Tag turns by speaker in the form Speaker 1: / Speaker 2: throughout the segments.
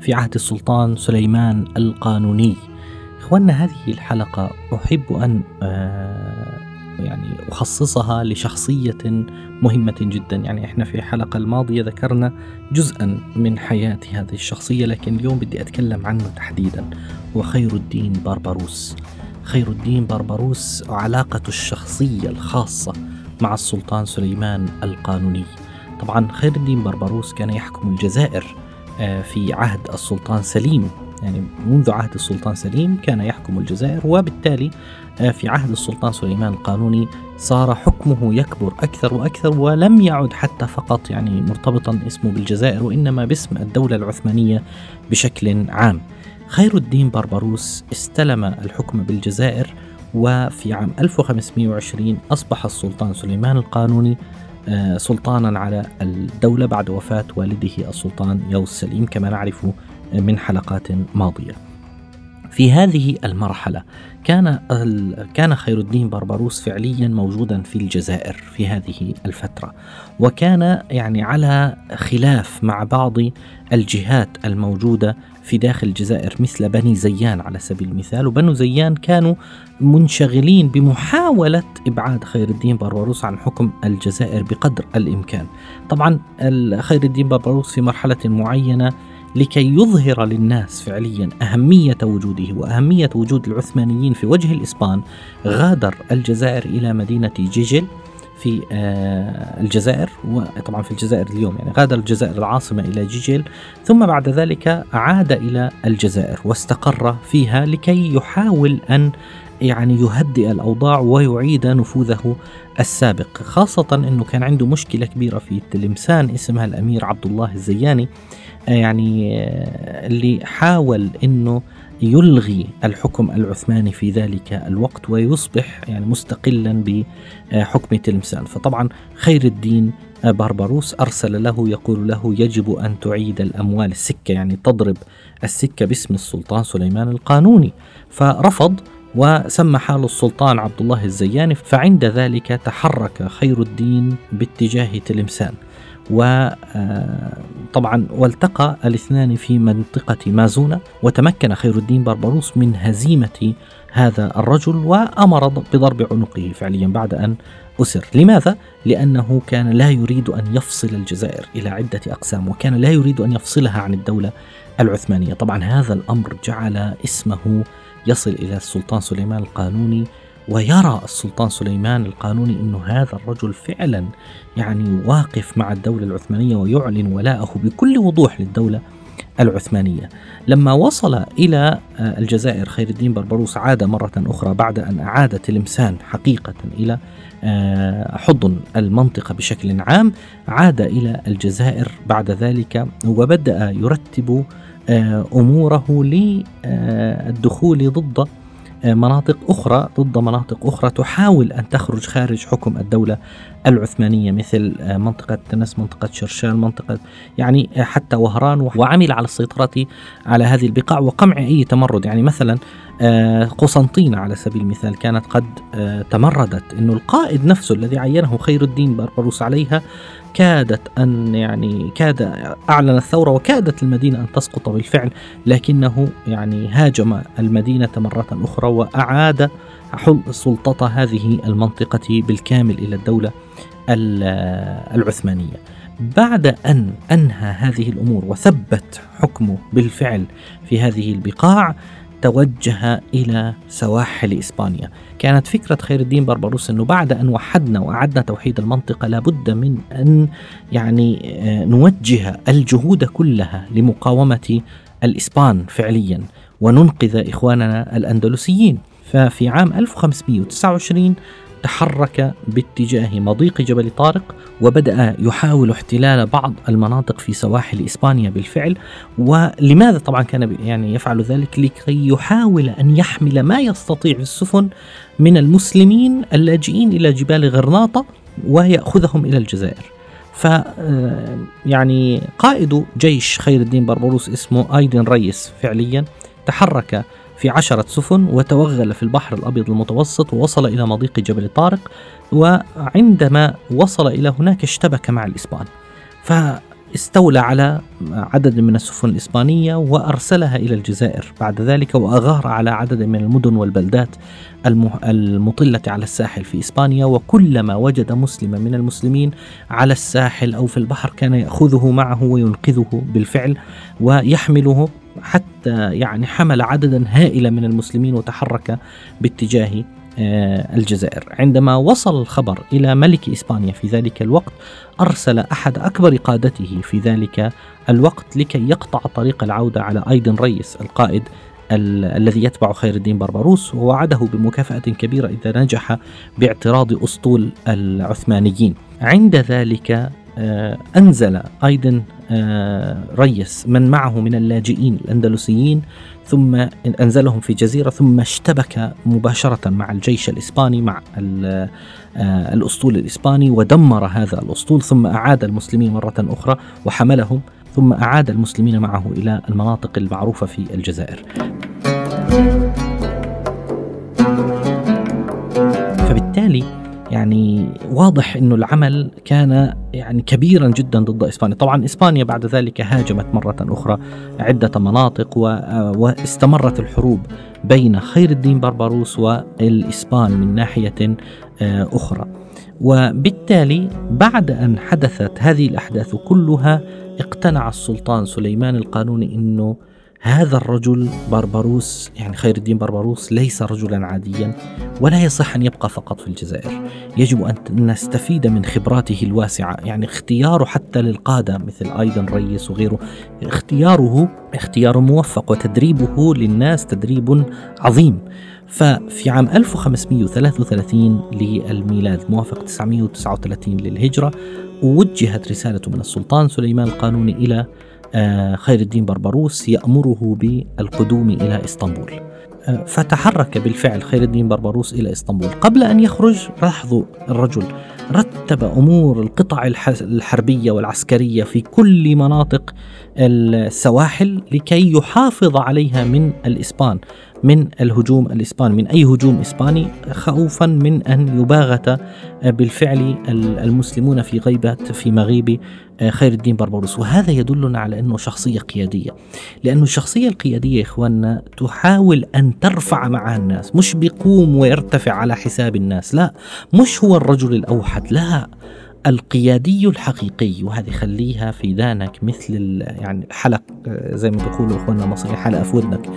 Speaker 1: في عهد السلطان سليمان القانوني. إخواننا هذه الحلقة أحب أن آه، يعني أخصصها لشخصية مهمة جدا. يعني إحنا في الحلقة الماضية ذكرنا جزءا من حياة هذه الشخصية لكن اليوم بدي أتكلم عنه تحديدا. هو خير الدين بربروس خير الدين بربروس علاقة الشخصية الخاصة مع السلطان سليمان القانوني. طبعا خير الدين بربروس كان يحكم الجزائر في عهد السلطان سليم. يعني منذ عهد السلطان سليم كان يحكم الجزائر وبالتالي آه، في عهد السلطان سليمان القانوني صار حكمه يكبر أكثر وأكثر ولم يعد حتى فقط يعني مرتبطا اسمه بالجزائر وإنما باسم الدولة العثمانية بشكل عام. خير الدين بربروس استلم الحكم بالجزائر وفي عام 1520 أصبح السلطان سليمان القانوني آه، سلطانا على الدولة بعد وفاة والده السلطان يوس سليم كما نعرف من حلقات ماضية. في هذه المرحلة كان كان خير الدين بربروس فعليا موجودا في الجزائر في هذه الفترة وكان يعني على خلاف مع بعض الجهات الموجودة في داخل الجزائر مثل بني زيان على سبيل المثال وبنو زيان كانوا منشغلين بمحاولة إبعاد خير الدين بربروس عن حكم الجزائر بقدر الإمكان. طبعا خير الدين بربروس في مرحلة معينة لكي يظهر للناس فعليا أهمية وجوده وأهمية وجود العثمانيين في وجه الإسبان غادر الجزائر إلى مدينة جيجل في آه، الجزائر وطبعا في الجزائر اليوم يعني غادر الجزائر العاصمة إلى جيجل ثم بعد ذلك عاد إلى الجزائر واستقر فيها لكي يحاول أن يعني يهدئ الأوضاع ويعيد نفوذه السابق خاصة أنه كان عنده مشكلة كبيرة في تلمسان اسمها الأمير عبد الله الزياني. يعني اللي حاول أنه يلغي الحكم العثماني في ذلك الوقت ويصبح يعني مستقلا بحكم تلمسان. فطبعا خير الدين بربروس أرسل له يقول له يجب أن تعيد الأموال السكة يعني تضرب السكة باسم السلطان سليمان القانوني. فرفض وسمى حال السلطان عبد الله الزياني فعند ذلك تحرك خير الدين باتجاه تلمسان. وطبعا والتقى الاثنان في منطقة مازونة وتمكن خير الدين بربروس من هزيمة هذا الرجل وأمر بضرب عنقه فعليا بعد أن أسر لماذا؟ لأنه كان لا يريد أن يفصل الجزائر إلى عدة أقسام وكان لا يريد أن يفصلها عن الدولة العثمانية طبعا هذا الأمر جعل اسمه يصل إلى السلطان سليمان القانوني ويرى السلطان سليمان القانوني أن هذا الرجل فعلا يعني واقف مع الدولة العثمانية ويعلن ولاءه بكل وضوح للدولة العثمانية. لما وصل إلى آه، الجزائر خير الدين بربروس عاد مرة أخرى بعد أن أعاد تلمسان حقيقة إلى آه، حضن المنطقة بشكل عام عاد إلى الجزائر بعد ذلك وبدأ يرتب آه، أموره للدخول ضد مناطق أخرى ضد مناطق أخرى تحاول أن تخرج خارج حكم الدولة العثمانية مثل منطقة تنس منطقة شرشال منطقة يعني حتى وهران وعمل على السيطرة على هذه البقاع وقمع أي تمرد. يعني مثلا آه، قسنطينة على سبيل المثال كانت قد آه، تمردت. أنه القائد نفسه الذي عينه خير الدين بربروس عليها كادت أن يعني كاد أعلن الثورة وكادت المدينة أن تسقط بالفعل لكنه يعني هاجم المدينة مرة أخرى وأعاد سلطة هذه المنطقة بالكامل إلى الدولة العثمانية. بعد أن أنهى هذه الأمور وثبت حكمه بالفعل في هذه البقاع توجه إلى سواحل إسبانيا. كانت فكرة خير الدين بربروس أنه بعد أن وحدنا وأعدنا توحيد المنطقة لابد من أن يعني آه، نوجه الجهود كلها لمقاومة الإسبان فعليا وننقذ إخواننا الأندلسيين. ففي عام 1529 تحرك باتجاه مضيق جبل طارق وبدأ يحاول احتلال بعض المناطق في سواحل إسبانيا بالفعل. ولماذا طبعا كان يعني يفعل ذلك؟ لكي يحاول أن يحمل ما يستطيع السفن من المسلمين اللاجئين إلى جبال غرناطة ويأخذهم إلى الجزائر. ف آه، يعني قائد جيش خير الدين بربروس اسمه أيدن ريس فعليا تحرك في عشرة سفن وتوغل في البحر الأبيض المتوسط ووصل إلى مضيق جبل طارق وعندما وصل إلى هناك اشتبك مع الإسبان. فاستولى على عدد من السفن الإسبانية وأرسلها إلى الجزائر. بعد ذلك وأغار على عدد من المدن والبلدات المطلة على الساحل في إسبانيا وكلما وجد مسلما من المسلمين على الساحل أو في البحر كان يأخذه معه وينقذه بالفعل ويحمله حتى يعني حمل عددا هائلا من المسلمين وتحرك باتجاه آه، الجزائر. عندما وصل الخبر إلى ملك إسبانيا في ذلك الوقت أرسل أحد أكبر قادته في ذلك الوقت لكي يقطع طريق العودة على أيدن ريس القائد الذي يتبع خير الدين بربروس ووعده بمكافأة كبيرة إذا نجح باعتراض أسطول العثمانيين. عند ذلك أنزل أيضا آه، ريس من معه من اللاجئين الأندلسيين ثم أنزلهم في جزيرة ثم اشتبك مباشرة مع الجيش الإسباني مع آه، الأسطول الإسباني ودمر هذا الأسطول ثم أعاد المسلمين مرة أخرى وحملهم ثم أعاد المسلمين معه إلى المناطق المعروفة في الجزائر. فبالتالي يعني واضح إنه العمل كان يعني كبيرا جدا ضد إسبانيا، طبعا إسبانيا بعد ذلك هاجمت مرة أخرى عدة مناطق واستمرت الحروب بين خير الدين بربروس والإسبان من ناحية آه، أخرى. وبالتالي بعد أن حدثت هذه الأحداث كلها اقتنع السلطان سليمان القانوني إنه هذا الرجل بربروس يعني خير الدين بربروس ليس رجلا عاديا ولا يصح أن يبقى فقط في الجزائر. يجب أن نستفيد من خبراته الواسعة يعني اختياره حتى للقادة مثل أيضا ريس وغيره. اختياره اختيار موفق وتدريبه للناس تدريب عظيم. ففي عام 1533 للميلاد موافق 939 للهجرة وجهت رسالة من السلطان سليمان القانوني آه، خير الدين بربروس يأمره بالقدوم إلى إسطنبول. آه، فتحرك بالفعل خير الدين بربروس إلى إسطنبول. قبل أن يخرج لاحظوا الرجل رتب أمور القطع الحربية والعسكرية في كل مناطق السواحل لكي يحافظ عليها من الإسبان. من الهجوم الإسباني من أي هجوم إسباني خوفا من أن يباغت بالفعل المسلمون في غيبة في مغيب خير الدين بربروس وهذا يدلنا على أنه شخصية قيادية. لأنه الشخصية القيادية يا إخواننا تحاول أن ترفع معها الناس مش بيقوم ويرتفع على حساب الناس لا. مش هو الرجل الأوحد لا. القيادي الحقيقي وهذه خليها في دانك مثل يعني الحلق زي ما بيقولوا إخواننا المصريين حلقه في ودنك.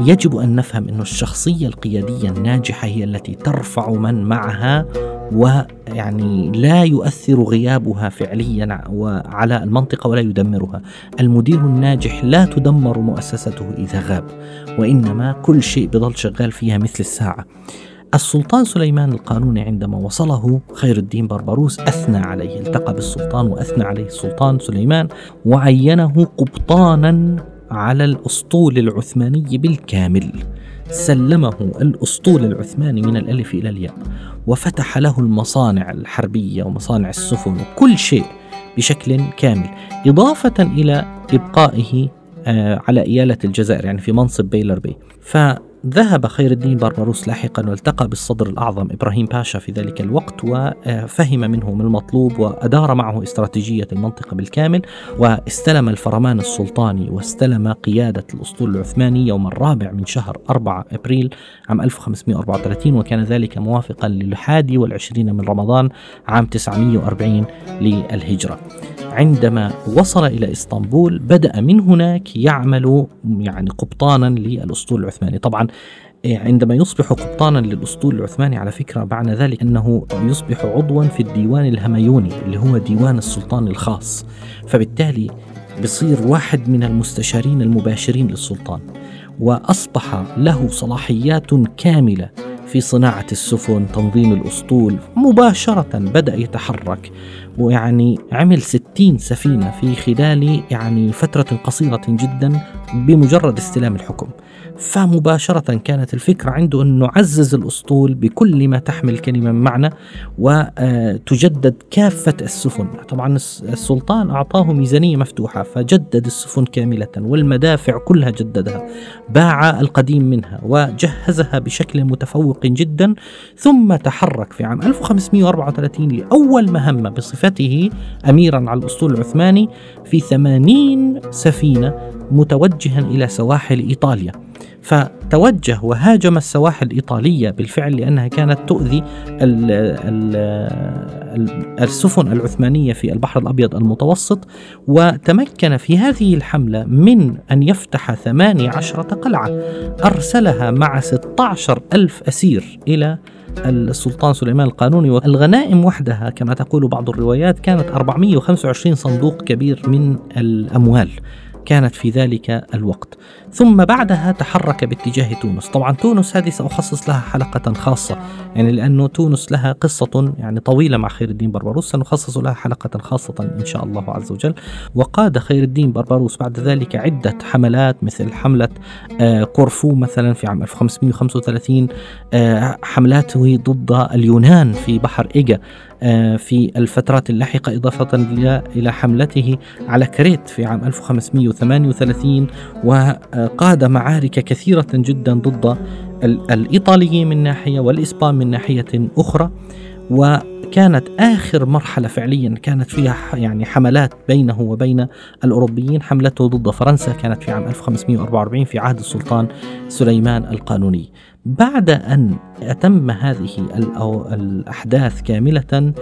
Speaker 1: يجب أن نفهم أن الشخصية القيادية الناجحة هي التي ترفع من معها ويعني لا يؤثر غيابها فعليا على المنطقة ولا يدمرها. المدير الناجح لا تدمر مؤسسته إذا غاب وإنما كل شيء بضل شغال فيها مثل الساعة. السلطان سليمان القانوني عندما وصله خير الدين بربروس أثنى عليه التقى بالسلطان وأثنى عليه السلطان سليمان وعينه قبطانا على الأسطول العثماني بالكامل. سلمه الأسطول العثماني من الألف إلى الياء وفتح له المصانع الحربية ومصانع السفن وكل شيء بشكل كامل إضافة إلى إبقائه آه، على إيالة الجزائر يعني في منصب بيلر بي. ذهب خير الدين بربروس لاحقا والتقى بالصدر الأعظم إبراهيم باشا في ذلك الوقت وفهم منه ما المطلوب وأدار معه استراتيجية المنطقة بالكامل واستلم الفرمان السلطاني واستلم قيادة الأسطول العثماني يوم الرابع من شهر 4 أبريل عام 1534 وكان ذلك موافقا للحادي والعشرين من رمضان عام 940 للهجرة. عندما وصل إلى إسطنبول بدأ من هناك يعمل يعني قبطانا للأسطول العثماني. طبعا إيه، عندما يصبح قبطانا للأسطول العثماني على فكرة معنى ذلك أنه يصبح عضوا في الديوان الهميوني اللي هو ديوان السلطان الخاص. فبالتالي بصير واحد من المستشارين المباشرين للسلطان. وأصبح له صلاحيات كاملة. في صناعة السفن تنظيم الأسطول مباشرة بدأ يتحرك ويعني عمل ستين سفينة في خلال يعني فترة قصيرة جدا بمجرد استلام الحكم. فمباشرة كانت الفكرة عنده أنه عزز الأسطول بكل ما تحمل كلمة من معنى وتجدد كافة السفن. طبعا السلطان أعطاه ميزانية مفتوحة فجدد السفن كاملة والمدافع كلها جددها باع القديم منها وجهزها بشكل متفوق جدا ثم تحرك في عام 1534 لأول مهمة بصفته أميرا على الأسطول العثماني في 80 سفينة متوجها إلى سواحل إيطاليا. فتوجه وهاجم السواحل الإيطالية بالفعل لأنها كانت تؤذي ال ال السفن العثمانية في البحر الأبيض المتوسط وتمكن في هذه الحملة من أن يفتح ثماني عشرة قلعة أرسلها مع 16 ألف أسير إلى السلطان سليمان القانوني. والغنائم وحدها كما تقول بعض الروايات كانت 425 صندوق كبير من الأموال. كانت في ذلك الوقت. ثم بعدها تحرك باتجاه تونس. طبعا تونس هذه سأخصص لها حلقة خاصة يعني لأنه تونس لها قصة يعني طويلة مع خير الدين بربروس. سنخصص لها حلقة خاصة إن شاء الله عز وجل. وقاد خير الدين بربروس بعد ذلك عدة حملات مثل حملة آه، كورفو مثلا في عام 1535 آه، حملاته ضد اليونان في بحر إيجا. في الفترات اللاحقة إضافة إلى حملته على كريت في عام 1538 وقاد معارك كثيرة جدا ضد الإيطاليين من ناحية والإسبان من ناحية أخرى. وكانت آخر مرحلة فعليا كانت فيها يعني حملات بينه وبين الأوروبيين. حملته ضد فرنسا كانت في عام 1544 في عهد السلطان سليمان القانوني. بعد أن أتم هذه الأحداث كاملة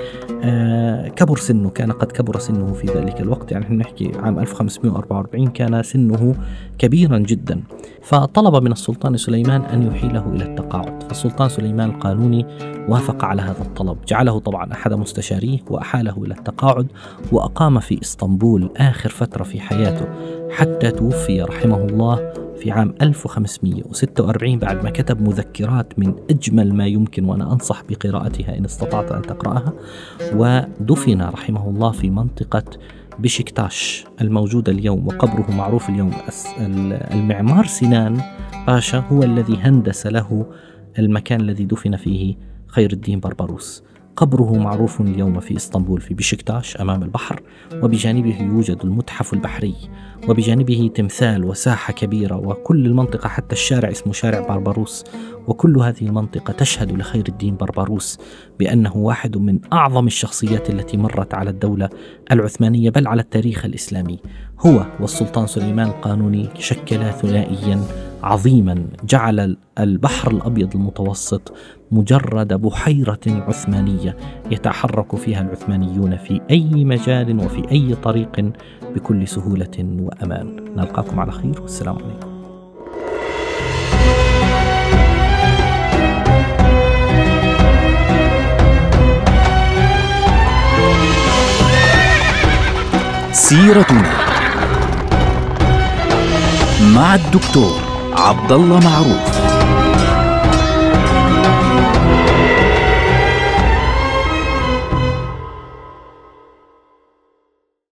Speaker 1: آه، كبر سنه كان قد كبر سنه في ذلك الوقت. يعني نحكي عام 1544 كان سنه كبيرا جدا. فطلب من السلطان سليمان أن يحيله إلى التقاعد. فالسلطان سليمان القانوني وافق على هذا الطلب. جعله طبعا أحد مستشاريه وأحاله إلى التقاعد وأقام في إسطنبول آخر فترة في حياته حتى توفي رحمه الله في عام 1546 بعد ما كتب مذكرات من أجمل ما يمكن وأنا أنصح بقراءتها إن استطعت أن تقرأها ودفن رحمه الله في منطقة بشكتاش الموجودة اليوم وقبره معروف اليوم. المعمار سنان باشا هو الذي هندس له المكان الذي دفن فيه خير الدين بربروس. قبره معروف اليوم في إسطنبول في بشكتاش أمام البحر وبجانبه يوجد المتحف البحري وبجانبه تمثال وساحة كبيرة وكل المنطقة حتى الشارع اسمه شارع بربروس وكل هذه المنطقة تشهد لخير الدين بربروس بأنه واحد من أعظم الشخصيات التي مرت على الدولة العثمانية بل على التاريخ الإسلامي. هو والسلطان سليمان القانوني شكلا ثنائيا عظيما جعل البحر الأبيض المتوسط مجرد بحيرة عثمانية يتحرك فيها العثمانيون في أي مجال وفي أي طريق بكل سهولة وأمان. نلقاكم على خير والسلام عليكم.
Speaker 2: سيرتنا مع الدكتور عبد الله معروف.